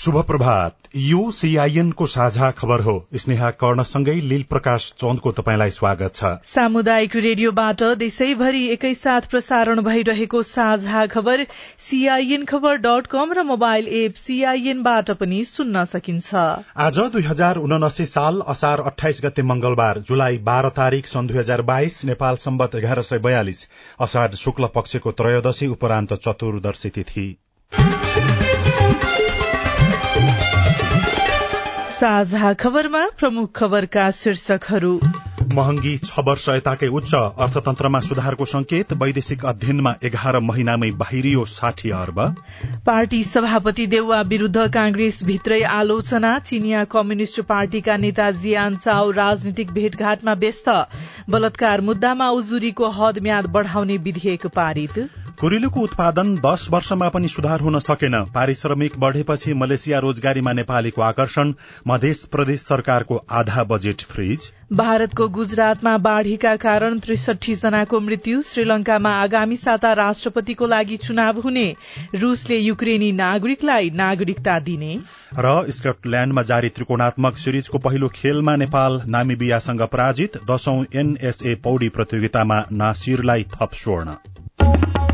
शुभ प्रभात यो सीआईएन को साझा खबर हो। स्नेहा कर्णसँगै लील प्रकाश चन्दको तपाईँलाई स्वागत छ। सामुदायिक रेडियोबाट देशैभरि एकैसाथ प्रसारण भइरहेको साझा खबर सीआईएन खबर डट कम र मोबाइल एप सीआईएनबाट पनि सुन्न सकिन्छ। आज दुई हजार उनासी साल असार अठाइस गते मंगलबार जुलाई बाह्र तारीक सन् दुई हजार बाइस नेपाल सम्बत एघार सय बयालिस असाढ शुक्ल पक्षको त्रयोदशी उपरान्त चतुर्दशी तिथि। साझा खबरमा प्रमुख खबरका शीर्षकहरू। महँगी छ वर्ष यताकै उच्च अर्थतन्त्रमा सुधारको संकेत वैदेशिक अध्ययनमा एघार महिनामै बाहिरियो साठी अर्ब। पार्टी सभापति देउवा विरूद्ध कांग्रेस भित्रै आलोचना चिनिया कम्युनिष्ट पार्टीका नेता जियान चाउ राजनीतिक भेटघाटमा व्यस्त। बलात्कार मुद्दामा उजुरीको हद म्याद बढ़ाउने विधेयक पारित। कुरिलोको उत्पादन दश वर्षमा पनि सुधार हुन सकेन। पारिश्रमिक बढ़ेपछि मलेसिया रोजगारीमा नेपालीको आकर्षण मध्य प्रदेश सरकारको आधा बजेट फ्रिज। भारतको गुजरातमा बाढ़ीका कारण त्रिसठी जनाको मृत्यु श्रीलंकामा आगामी साता राष्ट्रपतिको लागि चुनाव हुने रूसले युक्रेनी नागरिकलाई नागरिकता दिने। र स्कटल्याण्डमा जारी त्रिकोणात्मक सिरिजको पहिलो खेलमा नेपाल नामिबियासँग पराजित दशौं एनएसए पौडी प्रतियोगितामा नासिरलाई थप स्वर्ण।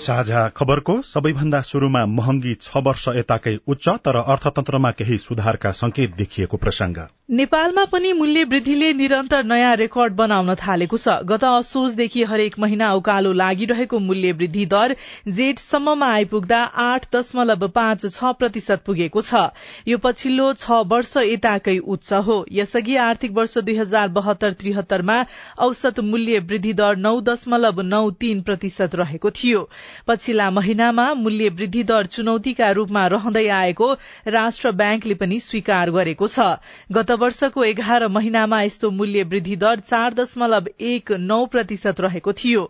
साझा खबरको सबैभन्दा शुरूमा महँगी छ वर्ष यताकै उच्च तर अर्थतन्त्रमा केही सुधारका संकेत देखिएको प्रसंग नेपालमा पनि मूल्य वृद्धिले निरन्तर नयाँ रेकर्ड बनाउन थालेको छ। गत असोजदेखि हरेक महिना उकालो लागिरहेको मूल्य वृद्धि दर जेठसम्ममा आइपुग्दा आठ दशमलव पाँच छ प्रतिशत पुगेको छ। यो पछिल्लो छ वर्ष यताकै उच्च हो। यसअघि आर्थिक वर्ष दुई हजार बहत्तर त्रिहत्तरमा औसत मूल्य वृद्धि दर नौ दशमलव नौ तीन प्रतिशत रहेको थियो। पछिल्ला महिनामा मूल्य वृद्धि दर चुनौतीका रूपमा रहँदै आएको राष्ट्र ब्याङ्कले पनि स्वीकार गरेको छ। गत वर्षको एघार महिनामा यस्तो मूल्य वृद्धि दर चार दशमलव एक नौ प्रतिशत रहेको थियो।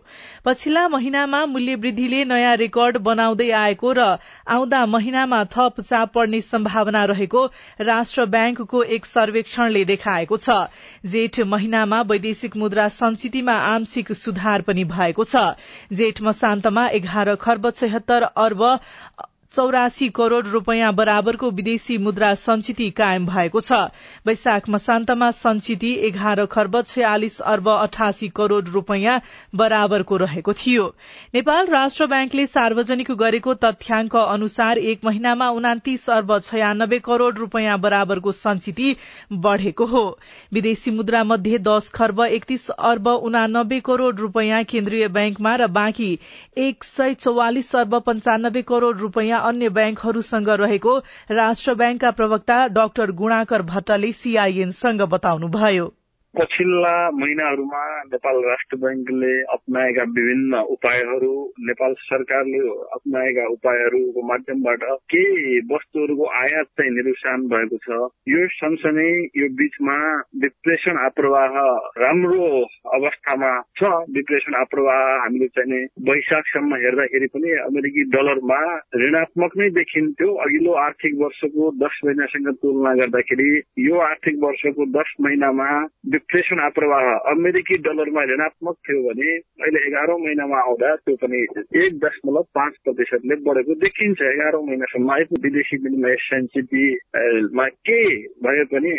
पछिल्ला महिनामा मूल्य वृद्धिले नयाँ रेकर्ड बनाउँदै आएको र आउँदा महिनामा थप चाप पर्ने सम्भावना रहेको राष्ट्र ब्याङ्कको एक सर्वेक्षणले देखाएको छ। जेठ महिनामा वैदेशिक मुद्रा संचितीमा आंशिक सुधार पनि भएको छ। जेठ मसान्तमा एघार खर्ब छयत्तर अर्ब चौरासी करोड़ रूपियाँ बराबरको विदेशी मुद्रा संचिति कायम भएको छ। वैशाख मसान्तमा संचिति एघार खर्ब छयालिस अर्ब अठासी करोड़ रूपियाँ बराबरको रहेको थियो। नेपाल राष्ट्र ब्याङ्कले सार्वजनिक गरेको तथ्याङ्क अनुसार एक महिनामा उनातिस अर्ब छयानब्बे करोड़ रूपियाँ बराबरको संचिति बढ़ेको हो। विदेशी मुद्रा मध्ये दश खर्ब एकतीस अर्ब उनानब्बे करोड़ रूपियाँ केन्द्रीय ब्याङ्कमा र बाँकी एक सय चौवालिस अर्ब पञ्चानब्बे करोड़ रूपियाँ अन्य ब्याङ्कहरूसँग रहेको राष्ट्र ब्याङ्कका प्रवक्ता डाक्टर गुणाकर भट्टले सीआईएनसँग बताउनुभयो। पछिल्ला महिनाहरूमा नेपाल राष्ट्र ब्याङ्कले अप्नाएका विभिन्न उपायहरू नेपाल सरकारले अप्नाएका उपायहरूको माध्यमबाट केही वस्तुहरूको आयात चाहिँ निरुसान भएको छ यो सँगसँगै यो बीचमा डिप्रेसन आप्रवाह राम्रो अवस्थामा छ। डिप्रेसन आप्रवाह हामीले चाहिँ वैशाखसम्म हेर्दाखेरि पनि अमेरिकी डलरमा ऋणात्मक नै देखिन्थ्यो। अघिल्लो आर्थिक वर्षको दस महिनासँग तुलना गर्दाखेरि यो आर्थिक वर्षको दस महिनामा डिप्रेसन आप्रवाह अमेरिकी डलरमा ऋणात्मक थियो भने अहिले एघारौँ महिनामा आउँदा त्यो पनि एक दशमलव पाँच प्रतिशतले बढेको देखिन्छ एघारौँ महिनासम्म आएको विदेशी विनिमय सेन्सिटीमा केही भए पनि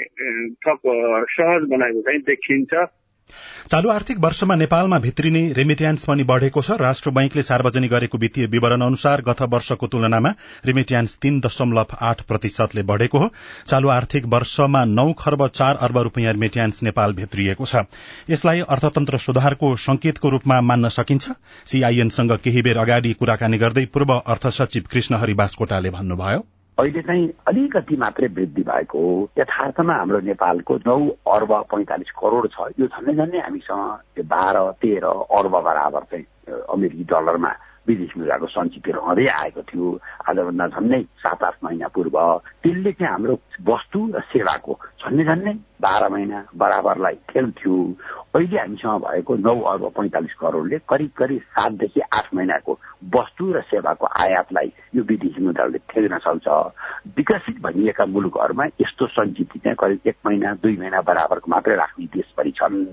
थप सहज बनाएको चाहिँ देखिन्छ चालू आर्थिक वर्षमा नेपालमा भित्रिने रेमिट्यान्स पनि बढ़ेको छ। राष्ट्र बैंकले सार्वजनिक गरेको वित्तीय विवरण अनुसार गत वर्षको तुलनामा रेमिट्यान्स तीन दशमलव आठ प्रतिशतले बढ़ेको हो। चालू आर्थिक वर्षमा नौ खर्ब चार अर्ब रूपियाँ रेमिट्यान्स नेपाल भित्रिएको छ। यसलाई अर्थतन्त्र सुधारको संकेतको रूपमा मान्न सकिन्छ। सीआईएनसँग केही बेर अगाडि कुराकानी गर्दै पूर्व अर्थ सचिव कृष्ण हरि बास्कोटाले भन्नुभयो। अहिले चाहिँ अलिकति मात्रै वृद्धि भएको हो। यथार्थमा हाम्रो नेपालको नौ अर्ब पैँतालिस करोड छ। यो झन्डै झन्डै हामीसँग बाह्र तेह्र अर्ब बराबर चाहिँ अमेरिकी डलरमा विदेश मुद्राको सञ्चित रहँदै आएको थियो। आजभन्दा झन्डै सात आठ महिना पूर्व त्यसले चाहिँ हाम्रो वस्तु र सेवाको झन्डै झन्डै बाह्र महिना बराबरलाई खेल्थ्यो। अहिले हामीसँग भएको नौ अर्ब पैँतालिस करोडले करिब करिब सातदेखि आठ महिनाको वस्तु र सेवाको आयातलाई यो विदेशी मुद्राले ठेक्न सक्छ। विकसित भनिएका मुलुकहरूमा यस्तो सञ्चित चाहिँ करिब एक महिना दुई महिना बराबरको मात्रै राख्ने देशभरि छन्।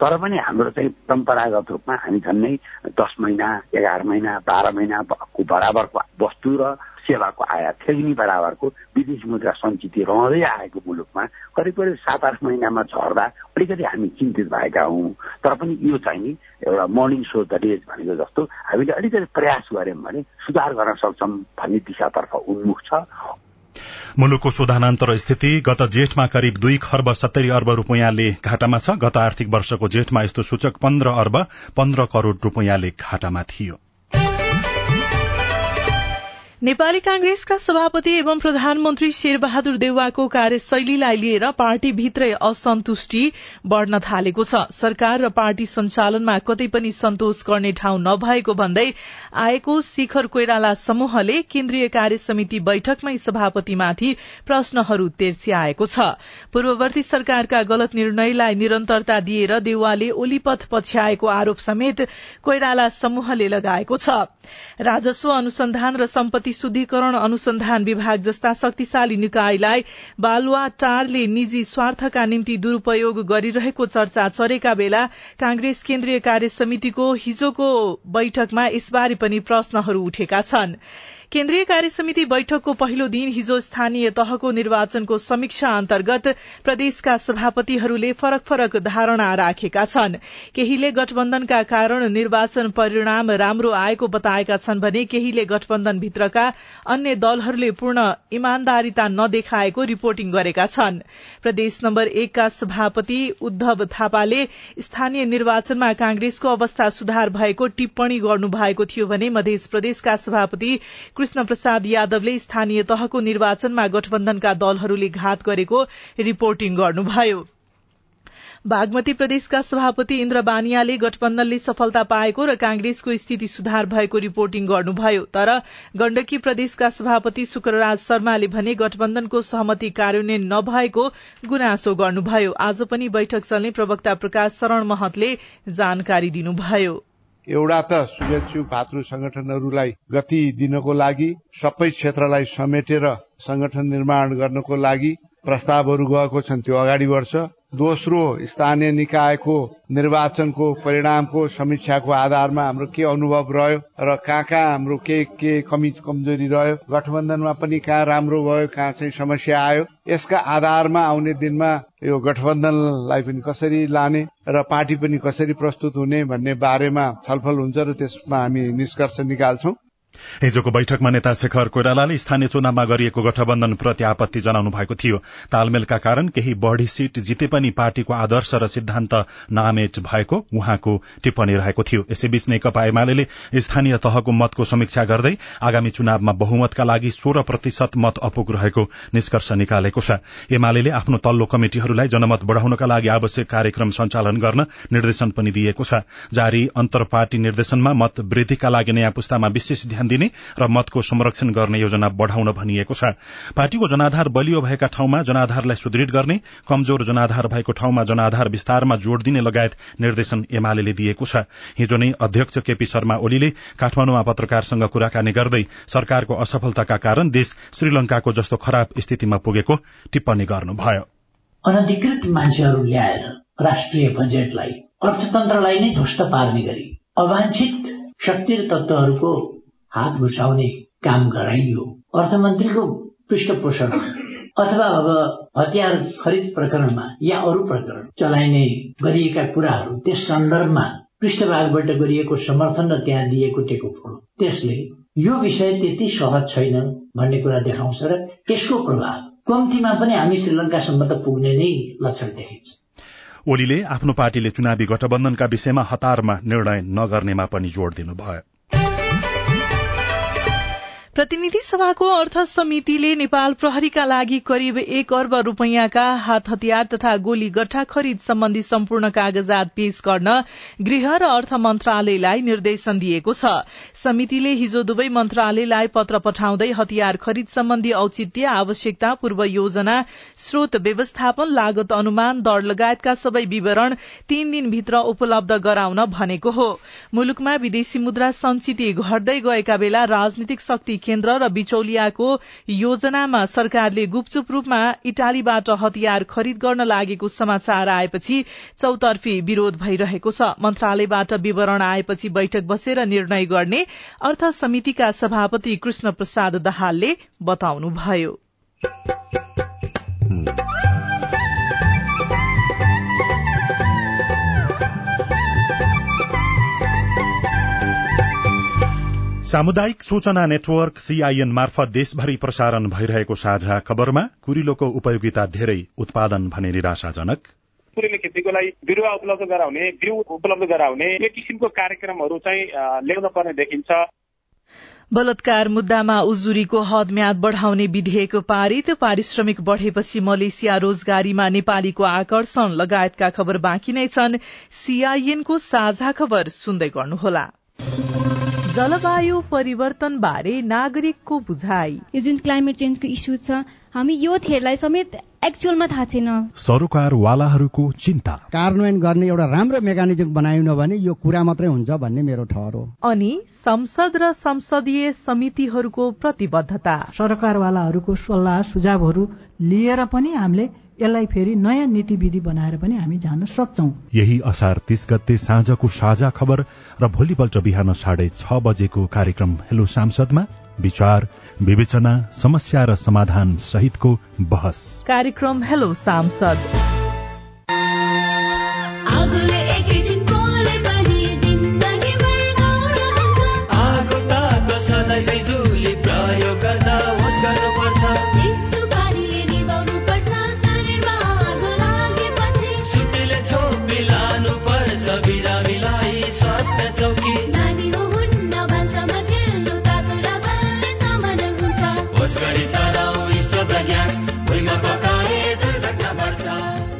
तर पनि हाम्रो चाहिँ परम्परागत रूपमा हामी झन्नै दस महिना एघार महिना बाह्र महिनाको बराबरको वस्तु र सेवाको आयात। ठेग्नी बराबरको विदेशी मुद्रा सञ्चित रहँदै आएको मुलुकमा करिब करिब सात आठ महिनामा झर्दा अलिकति हामी चिन्तित भएका हौँ। तर पनि यो चाहिँ नि एउटा मर्निङ सो द डेज भनेको जस्तो हामीले अलिकति प्रयास गऱ्यौँ भने सुधार गर्न सक्छौँ भन्ने दिशातर्फ उन्मुख छ। मुलुकको शोधानान्तर स्थिति गत जेठमा करिब दुई खर्ब सत्तरी अर्ब रूपियाँले घाटामा छ। गत आर्थिक वर्षको जेठमा यस्तो सूचक पन्ध्र अर्ब पन्ध्र करोड़ रूपियाँले घाटामा थियो। नेपाली कांग्रेसका सभापति एवं प्रधानमन्त्री शेरबहादुर देउवाको कार्यशैलीलाई लिएर पार्टीभित्रै असन्तुष्टि बढ़न थालेको छ। सरकार र पार्टी सञ्चालनमा कतै पनि सन्तोष गर्ने ठाउँ नभएको भन्दै आएको शिखर कोइराला समूहले केन्द्रीय कार्य समिति बैठकमै सभापतिमाथि प्रश्नहरू तेर्स्याएको छ। पूर्ववर्ती सरकारका गलत निर्णयलाई निरन्तरता दिएर देउवाले ओलीपथ पछ्याएको आरोप समेत कोइराला समूहले लगाएको छ। राजस्व अनुसन्धान र सम्पत्ति शुद्धिकरण अनुसन्धान विभाग जस्ता शक्तिशाली निकायलाई बालुवा टारले निजी स्वार्थका निम्ति दुरूपयोग गरिरहेको चर्चा चरेका बेला कांग्रेस केन्द्रीय कार्य समितिको हिजोको बैठकमा यसबारे पनि प्रश्नहरू उठेका छनृ। केन्द्रीय कार्य समिति बैठकको पहिलो दिन हिजो स्थानीय तहको निर्वाचनको समीक्षा अन्तर्गत प्रदेशका सभापतिहरूले फरक फरक धारणा राखेका छन्। केहीले गठबन्धनका कारण निर्वाचन परिणाम राम्रो आएको बताएका छन् भने केहीले गठबन्धनभित्रका अन्य दलहरूले पूर्ण इमान्दारिता नदेखाएको रिपोर्टिङ गरेका छन्। प्रदेश नम्बर एकका सभापति उद्धव थापाले स्थानीय निर्वाचनमा कांग्रेसको अवस्था सुधार भएको टिप्पणी गर्नु भएको थियो भने मध्य प्रदेशका सभापति कृष्ण प्रसाद यादवले स्थानीय तहको निर्वाचनमा गठबन्धनका दलहरूले घात गरेको रिपोर्टिङ गर्नुभयो। बागमती प्रदेशका सभापति इन्द्र बानियाले गठबन्धनले सफलता पाएको र कांग्रेसको स्थिति सुधार भएको रिपोर्टिङ गर्नुभयो। तर गण्डकी प्रदेशका सभापति शुक्रराज शर्माले भने गठबन्धनको सहमति कार्यान्वयन नभएको गुनासो गर्नुभयो। आज पनि बैठक चल्ने प्रवक्ता प्रकाश शरण महतले जानकारी दिनुभयो। एउटा त शुभेच्छु भातृ संगठनहरूलाई गति दिनको लागि सबै क्षेत्रलाई समेटेर संगठन निर्माण गर्नको लागि प्रस्तावहरू गएको छन् त्यो अगाडि बढ्छ। दोस्रो स्थानीय निकायको निर्वाचनको परिणामको समीक्षाको आधारमा हाम्रो के अनुभव रह्यो र कहाँ कहाँ हाम्रो के के कमी कमजोरी रह्यो गठबन्धनमा पनि कहाँ राम्रो भयो कहाँ चाहिँ समस्या आयो यसका आधारमा आउने दिनमा यो गठबन्धनलाई पनि कसरी लाने र पार्टी पनि कसरी प्रस्तुत हुने भन्ने बारेमा छलफल हुन्छ र त्यसमा हामी निष्कर्ष निकाल्छौं। हिजोको बैठकमा नेता शेखर कोइरालाले स्थानीय चुनावमा गरिएको गठबन्धन प्रति आपत्ति जनाउनु भएको थियो। तालमेलका कारण केही बढ़ी सीट जिते पनि पार्टीको आदर्श र सिद्धान्त नामेट भएको उहाँको टिप्पणी रहेको थियो। यसैबीच नेकपा एमाले स्थानीय तहको मतको समीक्षा गर्दै आगामी चुनावमा बहुमतका लागि सोह्र प्रतिशत मत अपुग रहेको निष्कर्ष निकालेको छ। एमाले आफ्नो तल्लो कमिटिहरूलाई जनमत बढ़ाउनका लागि आवश्यक कार्यक्रम सञ्चालन गर्न निर्देशन पनि दिएको छ। जारी अन्तर पार्टी निर्देशनमा मत वृद्धिका लागि नयाँ पुस्तामा विशेष ध्यान दिने र मतको संरक्षण गर्ने योजना बढ़ाउन भनिएको छ। पार्टीको जनाधार बलियो भएका ठाउँमा जनाधारलाई सुदृढ गर्ने कमजोर जनाधार भएको ठाउँमा जनाधार विस्तारमा जोड़ दिने लगायत निर्देशन एमाले दिएको छ। हिजो नै अध्यक्ष केपी शर्मा ओलीले काठमाडौँमा पत्रकारसँग कुराकानी गर्दै सरकारको असफलताका कारण देश श्रीलंकाको जस्तो खराब स्थितिमा पुगेको टिप्पणी गर्नुभयो। अनधिकृत मान्छेहरू ल्याएर राष्ट्रिय बजेटलाई अर्थतन्त्रलाई नै ध्वस्त पार्ने गरी अवांछित शक्ति तत्वहरूको हात घुसाउने काम गराइयो। अर्थमन्त्रीको पृष्ठपोषण अथवा अब हतियार खरिद प्रकरणमा या अरू प्रकरण चलाइने गरिएका कुराहरू त्यस सन्दर्भमा पृष्ठभागबाट गरिएको समर्थन र त्यहाँ दिएको टेको त्यसले यो विषय त्यति सहज छैन भन्ने कुरा देखाउँछ र यसको प्रभाव कम्तीमा पनि हामी श्रीलंकासम्म त पुग्ने नै लक्षण देखिन्छ। ओलीले आफ्नो पार्टीले चुनावी गठबन्धनका विषयमा हतारमा निर्णय नगर्नेमा पनि जोड़ दिनुभयो। प्रतिनिधि सभाको अर्थ समितिले नेपाल प्रहरीका लागि करिब एक अर्ब रूपियाँका हात हतियार तथा गोली गठा खरिद सम्बन्धी सम्पूर्ण कागजात पेश गर्न गृह र अर्थ मन्त्रालयलाई निर्देशन दिएको छ। समितिले हिजो दुवै मन्त्रालयलाई पत्र पठाउँदै हतियार खरिद सम्बन्धी औचित्य आवश्यकता पूर्व योजना स्रोत व्यवस्थापन लागत अनुमान दर लगायतका सबै विवरण तीन दिनभित्र उपलब्ध गराउन भनेको हो। मुलुकमा विदेशी मुद्रा संचित घट्दै गएका बेला राजनीतिक शक्ति केन्द्र र बिचौलियाको योजनामा सरकारले गुपचुप रूपमा इटालीबाट हतियार खरिद गर्न लागेको समाचार आएपछि चौतर्फी विरोध भइरहेको छ। मन्त्रालयबाट विवरण आएपछि बैठक बसेर निर्णय गर्ने अर्थ समितिका सभापति कृष्ण प्रसाद दाहालले बताउनुभयो। सामुदायिक सूचना नेटवर्क सीआईएन मार्फत देशभरि प्रसारण भइरहेको साझा खबरमा कुरिलोको उपयोगिता धेरै उत्पादन भने निराशाजनक। कुरिलो खेतीको लागि बिरुवा उपलब्ध गराउने बिउ उपलब्ध गराउने यो किसिमको कार्यक्रमहरू चाहिँ ल्याउन पर्ने देखिन्छ। बलात्कार मुद्दामा उजुरीको हद म्याद बढ़ाउने विधेयक पारित पारिश्रमिक बढ़ेपछि मलेसिया रोजगारीमा नेपालीको आकर्षण लगायतका खबर बाँकी नै छन्। सीआईएनको साझा खबर सुन्दै गर्नुहोला। जलवायु परिवर्तन बारे नागरिकको बुझाइ। यो जुन क्लाइमेट चेन्जको इस्यु छ हामी यो थेरलाई समेत एक्चुअलमा थाहा छैन। सरोकारवालाहरूको चिन्ता। कार्यान्वयन गर्ने एउटा राम्रो मेकानिजम बनाएन भने यो कुरा मात्रै हुन्छ भन्ने मेरो ठहर हो। अनि संसद र संसदीय समितिहरूको प्रतिबद्धता। सरकारवालाहरूको सल्लाह सुझावहरू लिएर पनि हामीले यसलाई फेरि नयाँ नीति विधि बनाएर पनि हामी जान सक्छौ। यही असार तीस गते साँझको साझा खबर र भोलिपल्ट बिहान साढे छ बजेको कार्यक्रम हेलो सांसदमा विचार विवेचना समस्या र समाधान सहितको बहस। कार्यक्रम हेलो सांसद।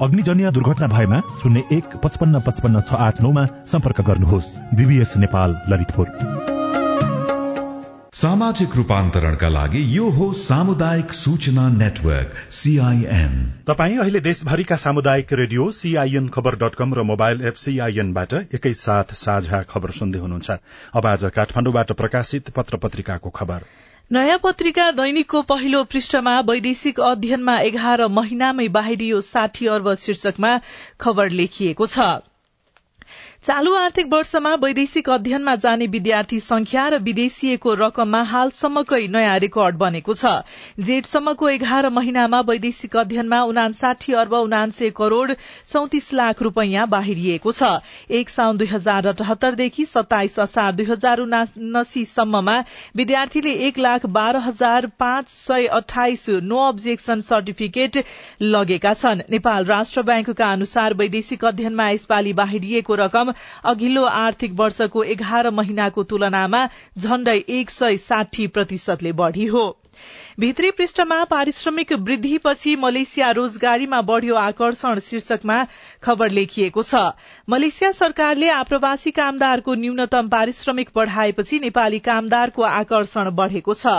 अग्निजन्य दुर्घटना भएमा शून्य एक पचपन्न पचपन्न छ आठ नौमा सम्पर्क गर्नुहोस्। बीबीएस नेपाल ललितपुर। सामाजिक रूपान्तरणका लागि यो हो सामुदायिक सूचना नेटवर्क सीआईएन तपाई अहिले देशभरिका सामुदायिक radio CIN Khabar dot com र मोबाइल एप सीआईएनबाट एकैसाथ साझा खबर सुन्दै हुनुहुन्छ। अब आज काठमाडौँबाट प्रकाशित पत्र पत्रिकाको खबर। नयाँ पत्रिका दैनिकको पहिलो पृष्ठमा वैदेशिक अध्ययनमा एघार महिनामै बाहिरियो साठी अर्ब शीर्षकमा खबर लेखिएको छ। चालू आर्थिक वर्षमा वैदेशिक अध्ययनमा जाने विद्यार्थी संख्या र विदेशिएको रकममा हालसम्मकै नयाँ रेकर्ड बनेको छ। जेठसम्मको एघार महिनामा वैदेशिक अध्ययनमा उनासाठी अर्ब उनान्से करोड़ चौतिस लाख रूपियाँ बाहिरिएको छ। एक साउन दुई हजार अठहत्तरदेखि सत्ताइस असार दुई हजार उनासीसम्ममा विद्यार्थीले एक लाख बाह्र हजार पाँच सय अठाइस नो अब्जेक्सन सर्टिफिकेट लगेका छन्। नेपाल राष्ट्र ब्याङ्कका अनुसार वैदेशिक अध्ययनमा यसपालि बाहिरिएको रकम अघिल्लो आर्थिक वर्षको एघार महिनाको तुलनामा झण्डै एक सय साठी प्रतिशतले बढ़ी हो। भित्री पृष्ठमा पारिश्रमिक वृद्धिपछि मलेसिया रोजगारीमा बढ़्यो आकर्षण शीर्षकमा खबर लेखिएको छ। मलेसिया सरकारले आप्रवासी कामदारको न्यूनतम पारिश्रमिक बढ़ाएपछि नेपाली कामदारको आकर्षण बढ़ेको छ।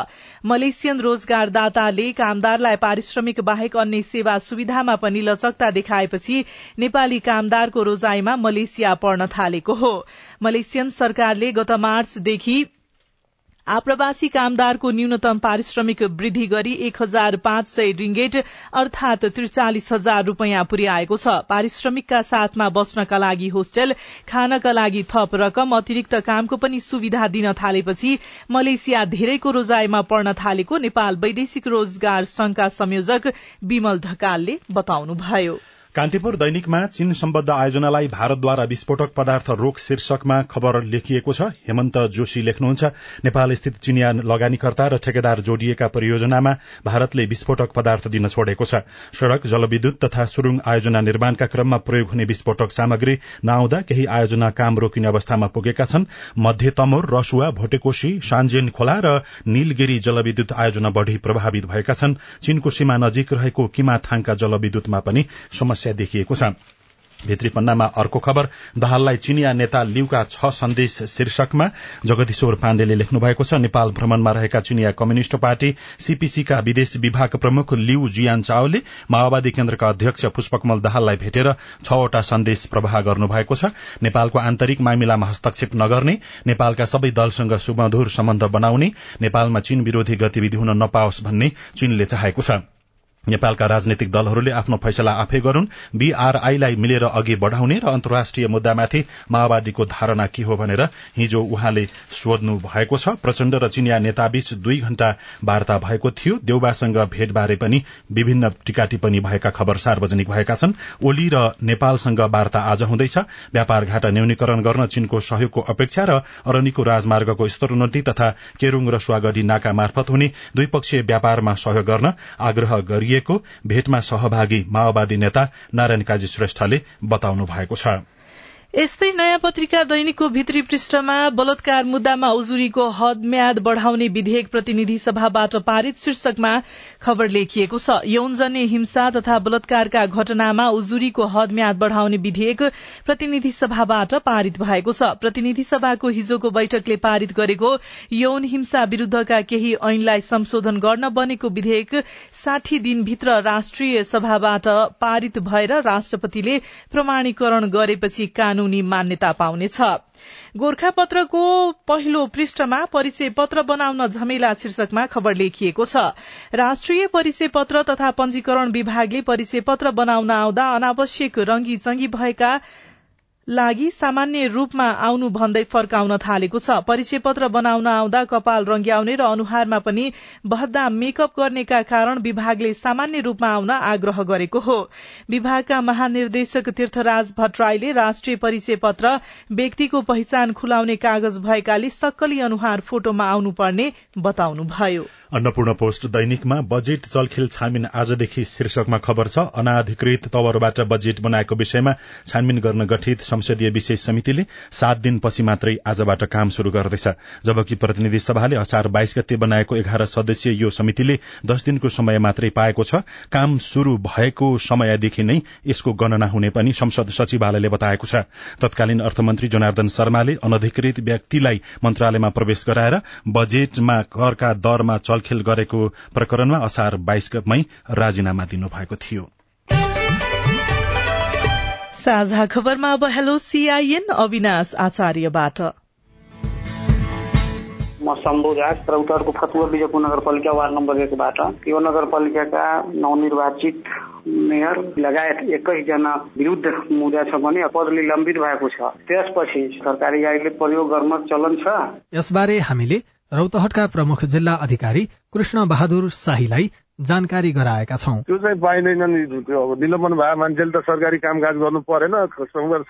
मलेसियन रोजगारदाताले कामदारलाई पारिश्रमिक बाहेक अन्य सेवा सुविधामा पनि लचकता देखाएपछि नेपाली कामदारको रोजाईमा मलेसिया पर्न थालेको हो। मलेसियन सरकारले गत मार्चदेखि आप्रवासी कामदारको न्यूनतम पारिश्रमिक वृद्धि गरी एक हजार पाँच सय रिंगेट अर्थात त्रिचालिस हजार रूपियाँ पुर्याएको छ। पारिश्रमिकका साथमा बस्नका लागि होस्टेल खानका लागि थप रकम अतिरिक्त कामको पनि सुविधा दिन थालेपछि मलेसिया धेरैको रोजाईमा पर्न थालेको नेपाल वैदेशिक रोजगार संघका संयोजक विमल ढकालले बताउनुभयो। कान्तिपुर दैनिकमा चीन सम्बद्ध आयोजनालाई भारतद्वारा विस्फोटक पदार्थ रोक शीर्षकमा खबर लेखिएको छ। हेमन्त जोशी लेख्नुहुन्छ नेपाल स्थित चिनिया लगानीकर्ता र ठेकेदार जोडिएका परियोजनामा भारतले विस्फोटक पदार्थ दिन छोडेको छ। सड़क जलविद्युत तथा सुरुङ आयोजना निर्माणका क्रममा प्रयोग हुने विस्फोटक सामग्री नआउँदा केही आयोजना काम रोकिने अवस्थामा पुगेका छन्। मध्य तमोर रसुवा भोटेकोशी सान्जेन खोला र नीलगिरी जलविद्युत आयोजना बढ़ी प्रभावित भएका छन्। चीनको सीमा नजिक रहेको किमा थाङका जलविद्युतमा पनि समस्या समस्या देखिएको छ। भित्री पन्नामा अर्को खबर दहाललाई चिनिया नेता लिउका छ सन्देश शीर्षकमा जगदीश्वर पाण्डेले लेख्नु भएको छ नेपाल भ्रमणमा रहेका चिनिया कम्युनिष्ट पार्टी सीपीसीका विदेश विभाग प्रमुख लिउ जियान चाओले माओवादी केन्द्रका अध्यक्ष पुष्पकमल दाहाललाई भेटेर छवटा सन्देश प्रवाह गर्नुभएको छ। नेपालको आन्तरिक मामिलामा हस्तक्षेप नगर्ने नेपालका सबै दलसँग सुमधुर सम्बन्ध बनाउने नेपालमा चीन विरोधी गतिविधि हुन नपाओस् भन्ने चीनले चाहेको छ। नेपालका राजनैतिक दलहरूले आफ्नो फैसला आफै गरून्। बीआरआईलाई मिलेर अघि बढ़ाउने र अन्तर्राष्ट्रिय मुद्दामाथि माओवादीको धारणा के हो भनेर हिजो उहाँले सोध्नु भएको छ। प्रचण्ड र चिनिया नेताबीच दुई घण्टा वार्ता भएको थियो। देउबासँग भेटबारे पनि विभिन्न टीका टिप्पणी भएका खबर सार्वजनिक भएका छन्। ओली र नेपालसँग वार्ता आज हुँदैछ। व्यापार घाटा न्यूनीकरण गर्न चीनको सहयोगको अपेक्षा र अरनीको राजमार्गको स्तरोन्नति तथा केरूङ र स्वागढी नाका मार्फत हुने द्विपक्षीय व्यापारमा सहयोग गर्न आग्रह गरियो। गरिएको भेटमा सहभागी माओवादी नेता नारायण काजी श्रेष्ठले बताउनु भएको छ। यस्तै नयाँ पत्रिका दैनिकको भित्री पृष्ठमा बलात्कार मुद्दामा उजुरीको हद म्याद बढ़ाउने विधेयक प्रतिनिधि सभाबाट पारित शीर्षकमा खबर लेखिएको छ। यौनजन्य हिंसा तथा बलात्कारका घटनामा उजुरीको हद म्याद बढ़ाउने विधेयक प्रतिनिधि सभाबाट पारित भएको छ। प्रतिनिधि सभाको हिजोको बैठकले पारित गरेको यौन हिंसा विरूद्धका केही ऐनलाई संशोधन गर्न बनेको विधेयक साठी दिनभित्र राष्ट्रिय सभाबाट पारित भएर राष्ट्रपतिले प्रमाणीकरण गरेपछि कानूनी मान्यता पाउनेछ। गोर्खापत्रको पहिलो पृष्ठमा परिचय पत्र बनाउन झमेला शीर्षकमा खबर लेखिएको छ। राष्ट्रिय परिचय पत्र तथा पंजीकरण विभागले परिचय पत्र बनाउन आउँदा अनावश्यक रंगी चंगी भएका लागि सामान्य रूपमा आउनु भन्दै फर्काउन थालेको छ। परिचय पत्र बनाउन आउँदा कपाल रंग्याउने र अनुहारमा पनि भद्दा मेकअप गर्नेका कारण विभागले सामान्य रूपमा आउन आग्रह गरेको हो। विभागका महानिर्देशक तीर्थराज भट्टराईले राष्ट्रिय परिचय पत्र व्यक्तिको पहिचान खुलाउने कागज भएकाले सक्कली अनुहार फोटोमा आउनुपर्ने बताउनुभयो। अन्नपूर्ण पोस्ट दैनिकमा बजेट चलखेल छानबिन आजदेखि शीर्षकमा खबर छ। अनाधिकृत तवरबाट बजेट बनाएको विषयमा छानबिन गर्न गठित संसदीय विशेष समितिले सात दिनपछि मात्रै आजबाट काम शुरू गर्दैछ। जबकि प्रतिनिधि सभाले असार बाइस गते बनाएको एघार सदस्यीय यो समितिले दश दिनको समय मात्रै पाएको छ। काम शुरू भएको समयदेखि नै यसको गणना हुने पनि संसद सचिवालयले बताएको छ। तत्कालीन अर्थमन्त्री जनार्दन शर्माले अनधिकृत व्यक्तिलाई मन्त्रालयमा प्रवेश गराएर बजेटमा करका दरमा चल छलखेल गरेको प्रकरणमा असार बाइस मई राजीनामा दिनुभएको थियो। साझा खबरमा अब हेलो सीआईएन अविनाश आचार्यबाट। म शम्भु राज रौतहटको फतुवा विजयपुर नगरपालिका वार्ड नम्बर एकबाट। यो नगरपालिकाका नवनिर्वाचित मेयर लगायत एकैसजना विरुद्ध मुद्दा छ भने पद निलम्बित भएको छ। त्यसपछि सरकारी गाडीले प्रयोग गर्न चलन छ। यसबारे हामीले रौतहटका प्रमुख जिल्ला अधिकारी कृष्ण बहादुर शाहीलाई जानकारी गराएका छौँ। त्यो चाहिँ पाइँदैन नि अब निलम्बन भए मान्छेले त सरकारी कामकाज गर्नु परेन।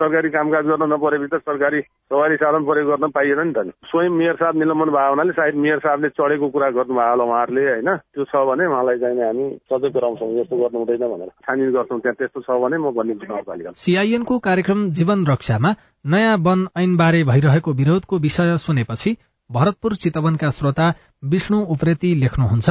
सरकारी कामकाज गर्न नपरेपछि त सरकारी सवारी साधन प्रयोग गर्न पाइएन नि त स्वयं मेयर साहब निलम्बन भयो हुनाले सायद मेयर साहबले चढेको कुरा गर्नुभयो होला उहाँहरूले होइन? त्यो छ भने उहाँलाई चाहिँ हामी सजग गराउँछौँ यस्तो गर्नु हुँदैन भनेर। छानबिन गर्छौँ त्यहाँ त्यस्तो छ भने म भनिदिन्छु नगरपालिका सिआइएनको कार्यक्रम जीवन रक्षामा नयाँ वन ऐनबारे भइरहेको विरोधको विषय सुनेपछि भरतपुर चितवनका श्रोता विष्णु उप्रेती लेख्नुहुन्छ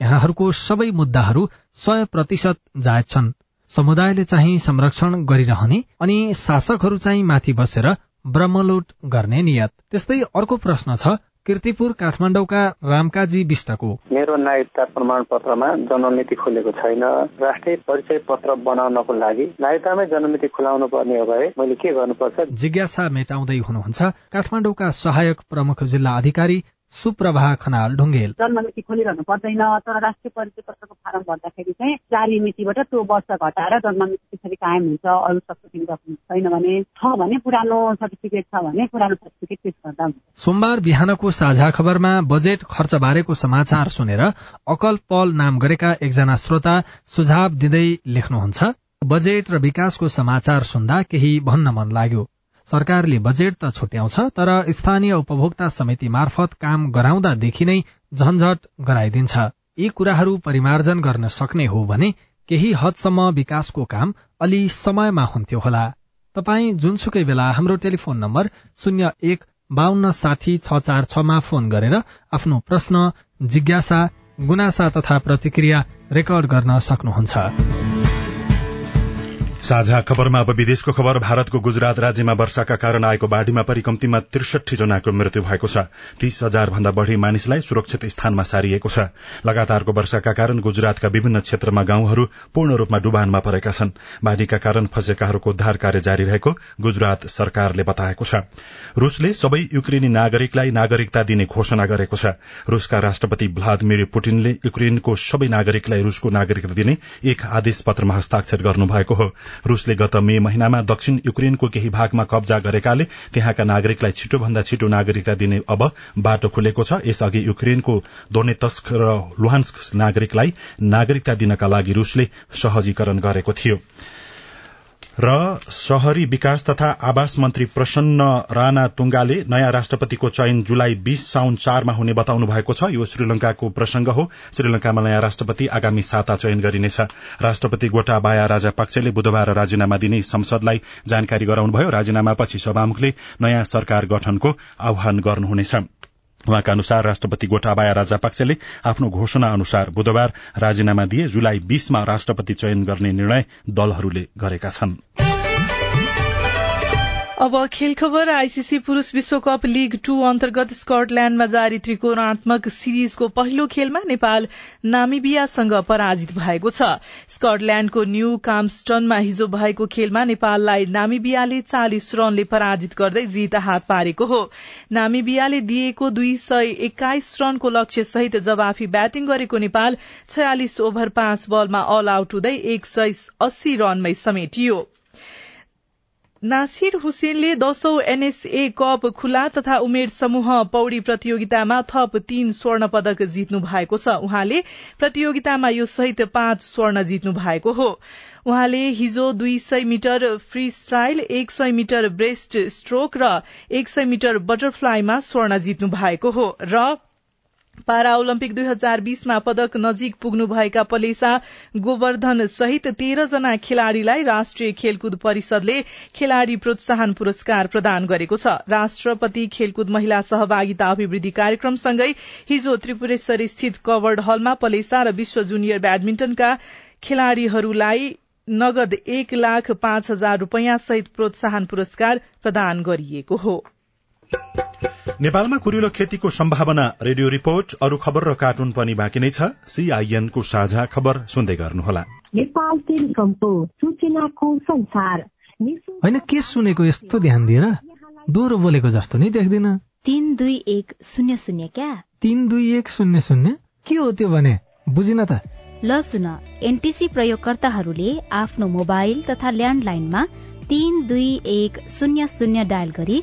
यहाँहरूको सबै मुद्दाहरू सय प्रतिशत जायज छन्। समुदायले चाहिँ संरक्षण गरिरहने अनि शासकहरू चाहिँ माथि बसेर ब्रह्मलोट गर्ने नियत। त्यस्तै अर्को प्रश्न छ किर्तिपुर काठमाडौँका रामकाजी विष्टको। मेरो नागरिकता प्रमाण पत्रमा जनमिति खोलेको छैन। राष्ट्रिय परिचय पत्र बनाउनको लागि नागरिकतामै जनमिति खुलाउनु पर्ने हो भए मैले के गर्नुपर्छ? जिज्ञासा मेटाउँदै हुनुहुन्छ काठमाडौँका सहायक प्रमुख जिल्ला अधिकारी सुप्रभा खनाल ढुङ्गेल। जन्ममिति खोलिरहनु पर्दैन तर राष्ट्रिय परिचय पत्रको फारम भर्दाखेरि चाहिँ चारी मितिबाट त्यो वर्ष घटाएर जन्ममिति त्यसरी कायम हुन्छ अरू सर्टिफिकेट छैन भने छ भने पुरानो सर्टिफिकेट छ भने पुरानो सर्टिफिकेट पेश गर्दा हुन्छ। सोमबार बिहानको साझा खबरमा बजेट खर्च बारेको समाचार सुनेर अकल पल नाम गरेका एकजना श्रोता सुझाव दिँदै लेख्नुहुन्छ। बजेट र विकासको समाचार सुन्दा केही भन्न मन लाग्यो। सरकारले बजेट त छुट्याउँछ तर स्थानीय उपभोक्ता समिति मार्फत काम गराउँदादेखि नै झन्झट गराइदिन्छ। यी कुराहरू परिमार्जन गर्न सक्ने हो भने केही हदसम्म विकासको काम अलि समयमा हुन्थ्यो होला। तपाई जुनसुकै बेला हाम्रो टेलिफोन नम्बर शून्य एक बान्न साठी छ चार छमा फोन गरेर आफ्नो प्रश्न जिज्ञासा गुनासा तथा प्रतिक्रिया रेकर्ड गर्न सक्नुहुन्छ। साझा खबरमा अब विदेशको खबर भारतको गुजरात राज्यमा वर्षाका कारण आएको बाढ़ीमा परि कम्तीमा त्रिसठी जनाको मृत्यु भएको छ। तीस हजार भन्दा बढ़ी मानिसलाई सुरक्षित स्थानमा सारिएको छ। लगातारको वर्षाका कारण गुजरातका विभिन्न क्षेत्रमा गाउँहरू पूर्ण रूपमा डुबानमा परेका छन्। बाढ़ीका कारण फँसेकाहरूको उद्धार कार्य जारी रहेको गुजरात सरकारले बताएको छ। रूसले सबै युक्रेनी नागरिकलाई नागरिकता दिने घोषणा गरेको छ। रूसका राष्ट्रपति भ्लादिमिर पुटिनले युक्रेनको सबै नागरिकलाई रूसको नागरिकता दिने एक आदेश पत्रमा हस्ताक्षर गर्नुभएको हो। रूसले गत मे महिनामा दक्षिण युक्रेनको केही भागमा कब्जा गरेकाले त्यहाँका नागरिकलाई छिटोभन्दा छिटो नागरिकता दिने अब बाटो खुलेको छ। यसअघि युक्रेनको दोनेतस्क र लुहान्स्क नागरिकलाई नागरिकता दिनका लागि रूसले सहजीकरण गरेको थियो। र शहरी विकास तथा आवास मन्त्री प्रसन्न राणा तुंगाले नयाँ राष्ट्रपतिको चयन जुलाई बीस साउन चारमा हुने बताउनु भएको छ। यो श्रीलंकाको प्रसंग हो। श्रीलंकामा नयाँ राष्ट्रपति आगामी साता चयन गरिनेछ। राष्ट्रपति गोटाबाया राजापाक्सेले बुधबार राजीनामा दिने संसदलाई जानकारी गराउनुभयो। राजीनामापछि सभामुखले नयाँ सरकार गठनको आह्वान गर्नुहुनेछ। उहाँका अनुसार राष्ट्रपति गोटाबाया राजापाक्सेले आफ्नो घोषणा अनुसार बुधबार राजीनामा दिए जुलाई बीसमा राष्ट्रपति चयन गर्ने निर्णय दलहरूले गरेका छनृ। अब खेल खबर आईसीसी पुरूष विश्वकप लीग टू अन्तर्गत स्कटल्याण्डमा जारी त्रिकोणात्मक सिरिजको पहिलो खेलमा नेपाल नामिबियासँग पराजित भएको छ। स्कटल्याण्डको न्यू कामस्टनमा हिजो भएको खेलमा नेपाललाई नामिबियाले चालिस रनले पराजित गर्दै जीत हात पारेको हो। नामिबियाले दिएको दुई सय एक्काइस रनको लक्ष्य सहित जवाफी ब्याटिङ गरेको नेपाल छयालिस ओभर पाँच बलमा अल आउट हुँदै एक सय अस्सी रनमै समेटियो। नासिर हुसेनले दशौं एनएसए कप खुला तथा उमेर समूह पौड़ी प्रतियोगितामा थप तीन स्वर्ण पदक जित्नु भएको छ। उहाँले प्रतियोगितामा यो सहित पाँच स्वर्ण जित्नु भएको हो। उहाँले हिजो दुई सय मिटर फ्री स्टाइल एक सय मिटर ब्रेस्ट स्ट्रोक र एक सय मिटर बटरफ्लाईमा स्वर्ण जित्नु भएको हो र पारा ओलम्पिक दुई हजार बीसमा पदक नजिक पुग्नुभएका पलेसा गोवर्धन सहित तेह्र जना खेलाड़ीलाई राष्ट्रिय खेलकुद परिषदले खेलाड़ी प्रोत्साहन पुरस्कार प्रदान गरेको छ। राष्ट्रपति खेलकुद महिला सहभागिता अभिवृद्धि कार्यक्रमसँगै हिजो त्रिपुरेश्वर स्थित कवर्ड हलमा पलेसा र विश्व जुनियर ब्याडमिन्टनका खेलाड़ीहरूलाई नगद एक लाख पाँच हजार रूपियाँ सहित प्रोत्साहन पुरस्कार प्रदान गरिएको हो। नेपालमा कुरिलो खेतीको सम्भावना रेडियो रिपोर्ट अरू खबर र कार्टुन पनि बाँकी नै छ। सीआईएनको साझा खबर सुन्दै गर्नुहोला। होइन के सुनेको यस्तो ध्यान दिएर दोहोरो बोलेको जस्तो नि देख्दिन। तिन दुई एक शून्य शून्य क्या? तिन दुई एक शून्य शून्य? के हो त्यो भने? बुझिन त। ल सुन एनटिसी प्रयोगकर्ताहरूले आफ्नो मोबाइल तथा ल्यान्डलाइनमा तीन दुई एक शून्य शून्य डायल गरी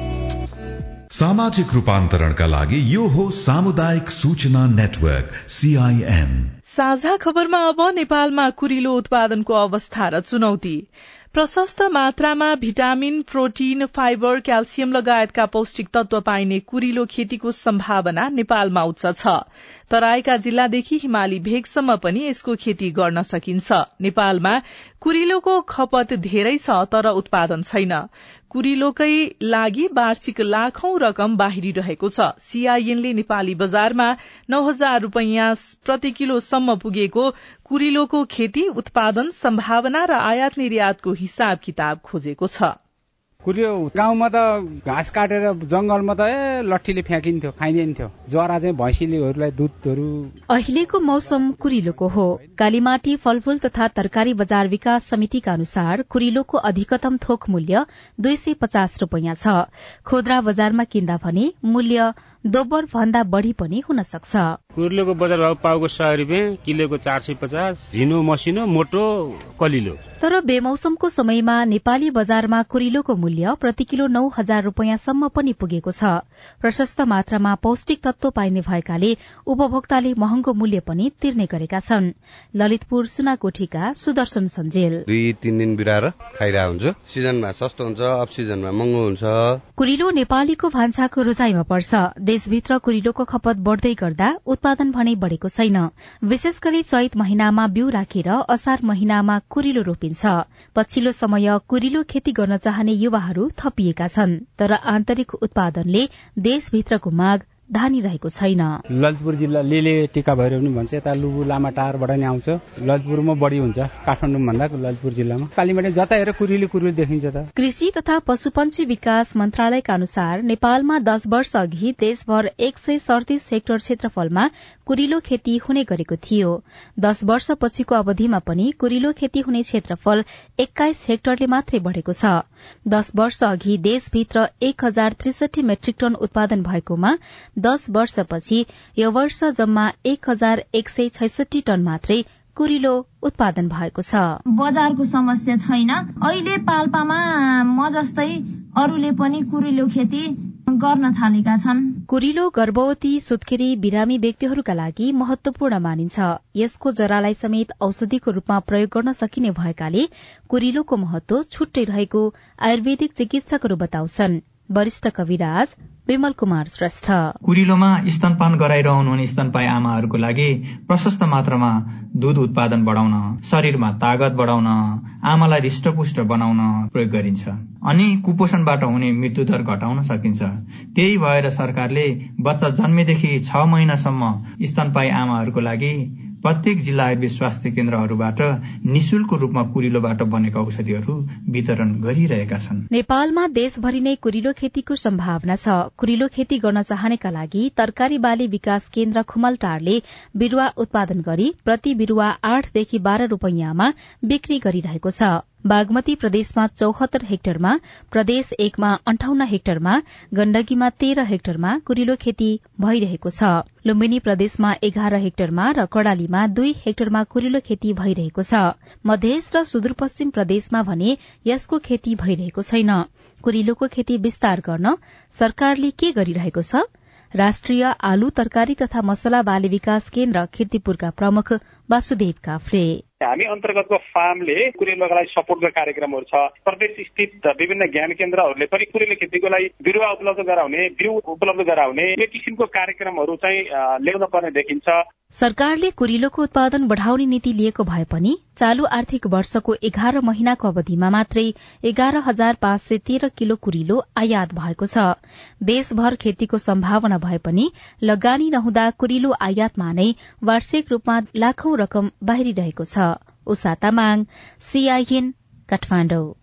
सामाजिक रूपान्तरणका लागि यो हो सामुदायिक सूचना नेटवर्क सीआईएन साझा खबरमा अब नेपालमा कुरिलो उत्पादनको अवस्था र चुनौती। प्रशस्त मात्रामा भिटामिन प्रोटिन फाइबर क्याल्सियम लगायतका पौष्टिक तत्व पाइने कुरिलो खेतीको सम्भावना नेपालमा उच्च छ। तराईका जिल्लादेखि हिमाली भेगसम्म पनि यसको खेती गर्न सकिन्छ। नेपालमा कुरिलोको खपत धेरै छ तर उत्पादन छैन। कुरिलोकै लागि वार्षिक लाखौं रकम बाहिरिरहेको छ। सीआईएनले नेपाली बजारमा नौ हजार रूपियाँ प्रति किलोसम्म पुगेको कुरिलोको खेती उत्पादन सम्भावना र आयात निर्यातको हिसाब किताब खोजेको छ। कुरियो गाउँमा त घाँस काटेर जंगलमा त ए लट्ठीले फ्याँकिन्थ्यो खाइदिन्थ्यो। जरा चाहिँ भैँसीलेहरूलाई दुधहरू। अहिलेको मौसम कुरिलोको हो। कालीमाटी फलफूल तथा तरकारी बजार विकास समितिका अनुसार कुरिलोको अधिकतम थोक मूल्य दुई सय पचास रूपियाँ छ। खुद्रा बजारमा किन्दा भने मूल्य दोब्बर भन्दा बढ़ी पनि हुन सक्छ। कुर्लेको बजार भाउ पाउको सय रुपियाँ किलोको चार सय पचास झिनो मसिनो मोटो कलिलो। तर बेमौसमको समयमा नेपाली बजारमा कुरिलोको मूल्य प्रति किलो नौ हजार रूपियाँसम्म पनि पुगेको छ। प्रशस्त मात्रामा पौष्टिक तत्व पाइने भएकाले उपभोक्ताले महँगो मूल्य पनि तिर्ने गरेका छन्। ललितपुर सुनाकोठीका सुदर्शन सञ्जेल। दुई तिन दिन बिराएर खाइरहेको हुन्छ। सिजनमा सस्तो हुन्छ अफ सिजनमा महँगो हुन्छ। कुरिलो नेपालीको भान्साको रोजाइमा पर्छ। देशभित्र कुरिलोको खपत बढ़दै गर्दा उत्पादन भने बढ़ेको छैन। विशेष गरी चैत महिनामा बिउ राखेर असार महिनामा कुरिलो रोपिन्छ। पछिल्लो समय कुरिलो खेती गर्न चाहने युवाहरू थपिएका छन् तर आन्तरिक उत्पादनले देशभित्रको माग धानिरहेको छैन। ललितपुर जिल्ला लेले टिका भएर पनि भन्छ। यता लुबु लामा टारबाट नि आउँछ। ललितपुरमा बढ़ी हुन्छ। काठमाडौँ भन्दा ललितपुर जिल्लामा। कालीमाटी जता हेर कुरिली कुरिली देखिन्छ त। कृषि तथा पशुपन्छी विकास मन्त्रालयका अनुसार नेपालमा दश वर्ष अघि देशभर एक सय सड़तीस हेक्टर क्षेत्रफलमा कुरिलो खेती हुने गरेको थियो। दश वर्ष पछिको अवधिमा पनि कुरिलो खेती हुने क्षेत्रफल एक्काइस हेक्टरले मात्रै बढ़ेको छ। दश वर्ष अघि देशभित्र एक हजार त्रिसठी मेट्रिक टन उत्पादन भएकोमा दश वर्षपछि यो वर्ष जम्मा एक हजार एक सय छैसठी टन मात्रै कुरिलो उत्पादन भएको छ। बजारको समस्या छैन। अहिले पाल्पामा म जस्तै अरूले पनि कुरिलो खेती गर्न थालेका छन्। कुरिलो गर्भवती सुत्केरी बिरामी व्यक्तिहरूका लागि महत्वपूर्ण मानिन्छ। यसको जरालाई समेत औषधिको रूपमा प्रयोग गर्न सकिने भएकाले कुरिलोको महत्व छुट्टै रहेको आयुर्वेदिक चिकित्सकहरू बताउँछन्। वरिष्ठ कविराज विमल कुमार श्रेष्ठ। कुरिलोमा स्तनपान गराइरहनुहुने स्तनपाई आमाहरूको लागि प्रशस्त मात्रामा दूध उत्पादन बढाउन शरीरमा तागत बढाउन आमालाई हृष्टपुष्ट बनाउन प्रयोग गरिन्छ। अनि कुपोषणबाट हुने मृत्युदर घटाउन सकिन्छ। त्यही भएर सरकारले बच्चा जन्मेदेखि छ महिनासम्म स्तनपाई आमाहरूको लागि प्रत्येक जिल्ला आयुर्वेद स्वास्थ्य केन्द्रहरूबाट निशुल्क रूपमा कुरिलोबाट बनेका औषधिहरू वितरण गरिरहेका छन्। नेपालमा देशभरि नै कुरिलो खेतीको सम्भावना छ। कुरिलो खेती गर्न चाहनेका लागि तरकारी बाली विकास केन्द्र खुमलटारले बिरूवा उत्पादन गरी प्रति बिरूवा आठदेखि बाह्र रूपियाँमा बिक्री गरिरहेको छ। बागमती प्रदेशमा चौहत्तर हेक्टरमा प्रदेश एकमा अन्ठाउन्न हेक्टरमा गण्डकीमा तेह्र हेक्टरमा कुरिलो खेती भइरहेको छ। लुम्बिनी प्रदेशमा एघार हेक्टरमा र कड़ालीमा दुई हेक्टरमा कुरिलो खेती भइरहेको छ। मधेस र सुदूरपश्चिम प्रदेशमा भने यसको खेती भइरहेको छैन। कुरिलोको खेती विस्तार गर्न सरकारले के गरिरहेको छ? राष्ट्रिय आलु तरकारी तथा मसला बाली विकास केन्द्र किर्तिपुरका प्रमुख वासुदेव काफ्रे हामी अन्तर्गतको फार्मले कुरेलोका लागि सपोर्टको कार्यक्रमहरू छ। प्रदेश स्थित विभिन्न ज्ञान केन्द्रहरूले पनि कुरेलो खेतीको लागि बिरुवा उपलब्ध गराउने बिउ उपलब्ध गराउने यो किसिमको कार्यक्रमहरू चाहिँ ल्याउन पर्ने देखिन्छ। सरकारले कुरिलोको उत्पादन बढ़ाउने नीति लिएको भए पनि चालू आर्थिक वर्षको एघार महिनाको अवधिमा मात्रै एघार हजार पाँच सय तेह्र किलो कुरिलो आयात भएको छ। देशभर खेतीको सम्भावना भए पनि लगानी नहुँदा कुरिलो आयातमा नै वार्षिक रूपमा लाखौं रकम बाहिरिरहेको छ। उषा तामाङ सीआईएन काठमाडौँ।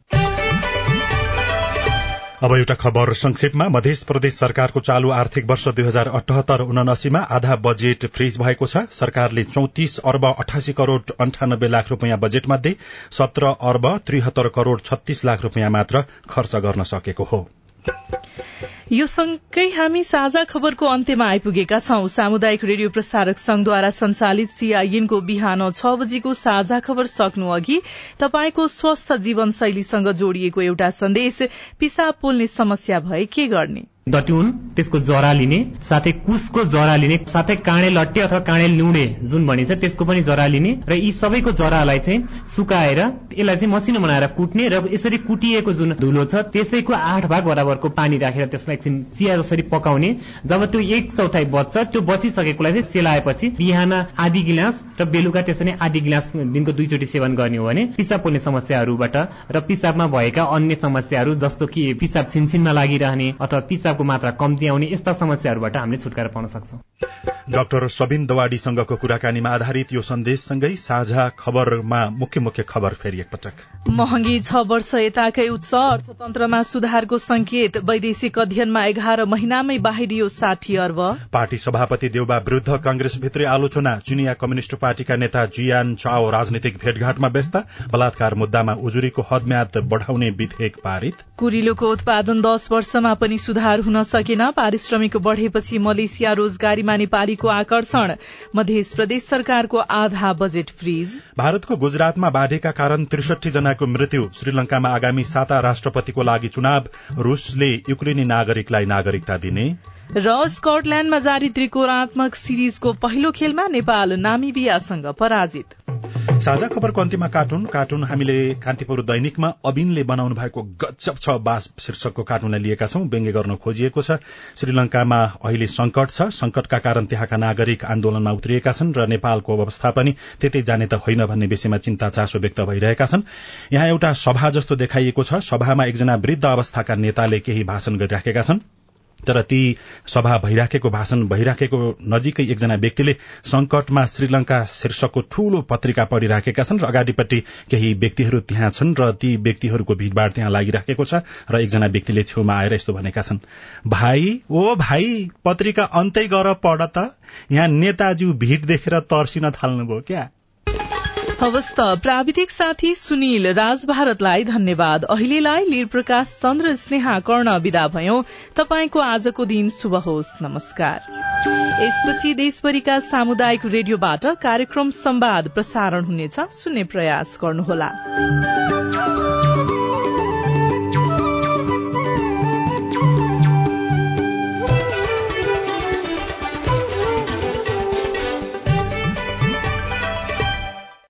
अब एउटा खबर संक्षेपमा। मध्य प्रदेश सरकारको चालू आर्थिक वर्ष दुई हजार अठहत्तर उनासीमा आधा बजेट फ्रीज भएको छ। सरकारले चौतिस अर्ब अठासी करोड़ अन्ठानब्बे लाख रूपियाँ बजेट मध्ये सत्र अर्ब त्रिहत्तर करोड़ छत्तीस लाख रूपियाँ मात्र खर्च गर्न सकेको हो। यो सँगै हामी साझा खबरको अन्त्यमा आइपुगेका छौं। सामुदायिक रेडियो प्रसारक संघद्वारा संचालित सीआईएनको बिहान छ बजीको साझा खबर सक्नु अघि तपाईँको स्वस्थ जीवनशैलीसँग जोडिएको एउटा सन्देश पिसाब पोल्ने समस्या भए के गर्ने? दट्युन त्यसको जरा लिने साथै कुसको जरा लिने साथै काँडे लट्टे अथवा काँडे ल्युडे जुन भनिन्छ त्यसको पनि जरा लिने र यी सबैको जरालाई चाहिँ सुकाएर यसलाई चाहिँ मसिनो बनाएर कुट्ने र यसरी कुटिएको जुन धुलो छ त्यसैको आठ भाग बराबरको पानी राखेर त्यसलाई एकछिन चिया जसरी पकाउने। जब त्यो एक चौथाइ बच्छ त्यो बचिसकेकोलाई चाहिँ सेलाएपछि बिहान आधी गिलास र बेलुका त्यसरी आधी गिलास दिनको दुईचोटि सेवन गर्ने हो भने पिसाब पोल्ने समस्याहरूबाट र पिसाबमा भएका अन्य समस्याहरू जस्तो कि पिसाब छिनछिनमा लागिरहने अथवा पिसाब को मात्रा कम्ती आउने यस्ता समस्याहरूबाट हामीले छुटकारा पाउन सक्छौं। डाक्टर सबिन दवाडीसँगको कुराकानीमा आधारित यो सन्देशसँगै साझा खबरमा मुख्य मुख्य खबर फेरि एकपटक। महँगी छ वर्ष यताकै उच्च अर्थतन्त्रमा सुधारको संकेत वैदेशिक अध्ययनमा एघार महिनामै बाहिरियो साठी अर्ब। पार्टी सभापति देउबा विरूद्ध कंग्रेस भित्रै आलोचना चिनिया कम्युनिष्ट पार्टीका नेता जियान चाओ राजनीतिक भेटघाटमा व्यस्त बलात्कार मुद्दामा उजुरीको हदम्याद बढ़ाउने विधेयक पारित। कुरिलोको उत्पादन दश वर्षमा पनि सुधार सुधार हुन सकेन। पारिश्रमिक बढ़ेपछि मलेसिया रोजगारीमा नेपालीको आकर्षण। मध्य प्रदेश सरकारको आधा बजेट फ्रीज। भारतको गुजरातमा बाढ़ेका कारण त्रिसठी जनाको मृत्यु। श्रीलंकामा आगामी साता राष्ट्रपतिको लागि चुनाव। रूसले युक्रेनी नागरिकलाई नागरिकता दिने। र स्कटल्याण्डमा जारी त्रिकोणात्मक सिरिजको पहिलो खेलमा नेपाल नामिबियासँग पराजित। साझा खबरको अन्त्यमा कार्टुन। कार्टुन हामीले कान्तिपुर दैनिकमा अबिनले बनाउनु भएको गजब छ बास शीर्षकको कार्टुनलाई लिएका छौं। व्यङ्ग्य गर्न खोजिएको छ। श्रीलंकामा अहिले संकट छ। संकटका कारण त्यहाँका नागरिक आन्दोलनमा उत्रिएका छन् र नेपालको अवस्था पनि त्यतै जाने त होइन भन्ने विषयमा चिन्ता चासो व्यक्त भइरहेका छन्। यहाँ एउटा सभा जस्तो देखाइएको छ। सभामा एकजना वृद्ध अवस्थाका नेताले केही भाषण गरिराखेका छन्। तर ती सभा भइराखेको भाषण भइराखेको नजिकै एकजना व्यक्तिले संकटमा श्रीलंका शीर्षकको ठूलो पत्रिका पढ़िराखेका छन् र अगाडिपट्टि केही व्यक्तिहरू त्यहाँ छन् र ती व्यक्तिहरूको भीड़भाड़ त्यहाँ लागिराखेको छ र एकजना व्यक्तिले छेउमा आएर यस्तो भनेका छन्। भाइ ओ भाइ पत्रिका अन्तै गर पढ त। यहाँ नेताज्यू भीड़ देखेर तर्सिन थाल्नुभयो क्या? हवस् त प्राविधिक साथी सुनिल राज भारतलाई धन्यवाद। अहिलेलाई लीर प्रकाश चन्द्र स्नेहा कर्ण विदा भयौं। तपाईँको आजको दिन शुभ होस्। नमस्कार। यसपछि देशभरिका सामुदायिक रेडियोबाट कार्यक्रम संवाद प्रसारण हुनेछ। सुन्ने प्रयास गर्नुहोला।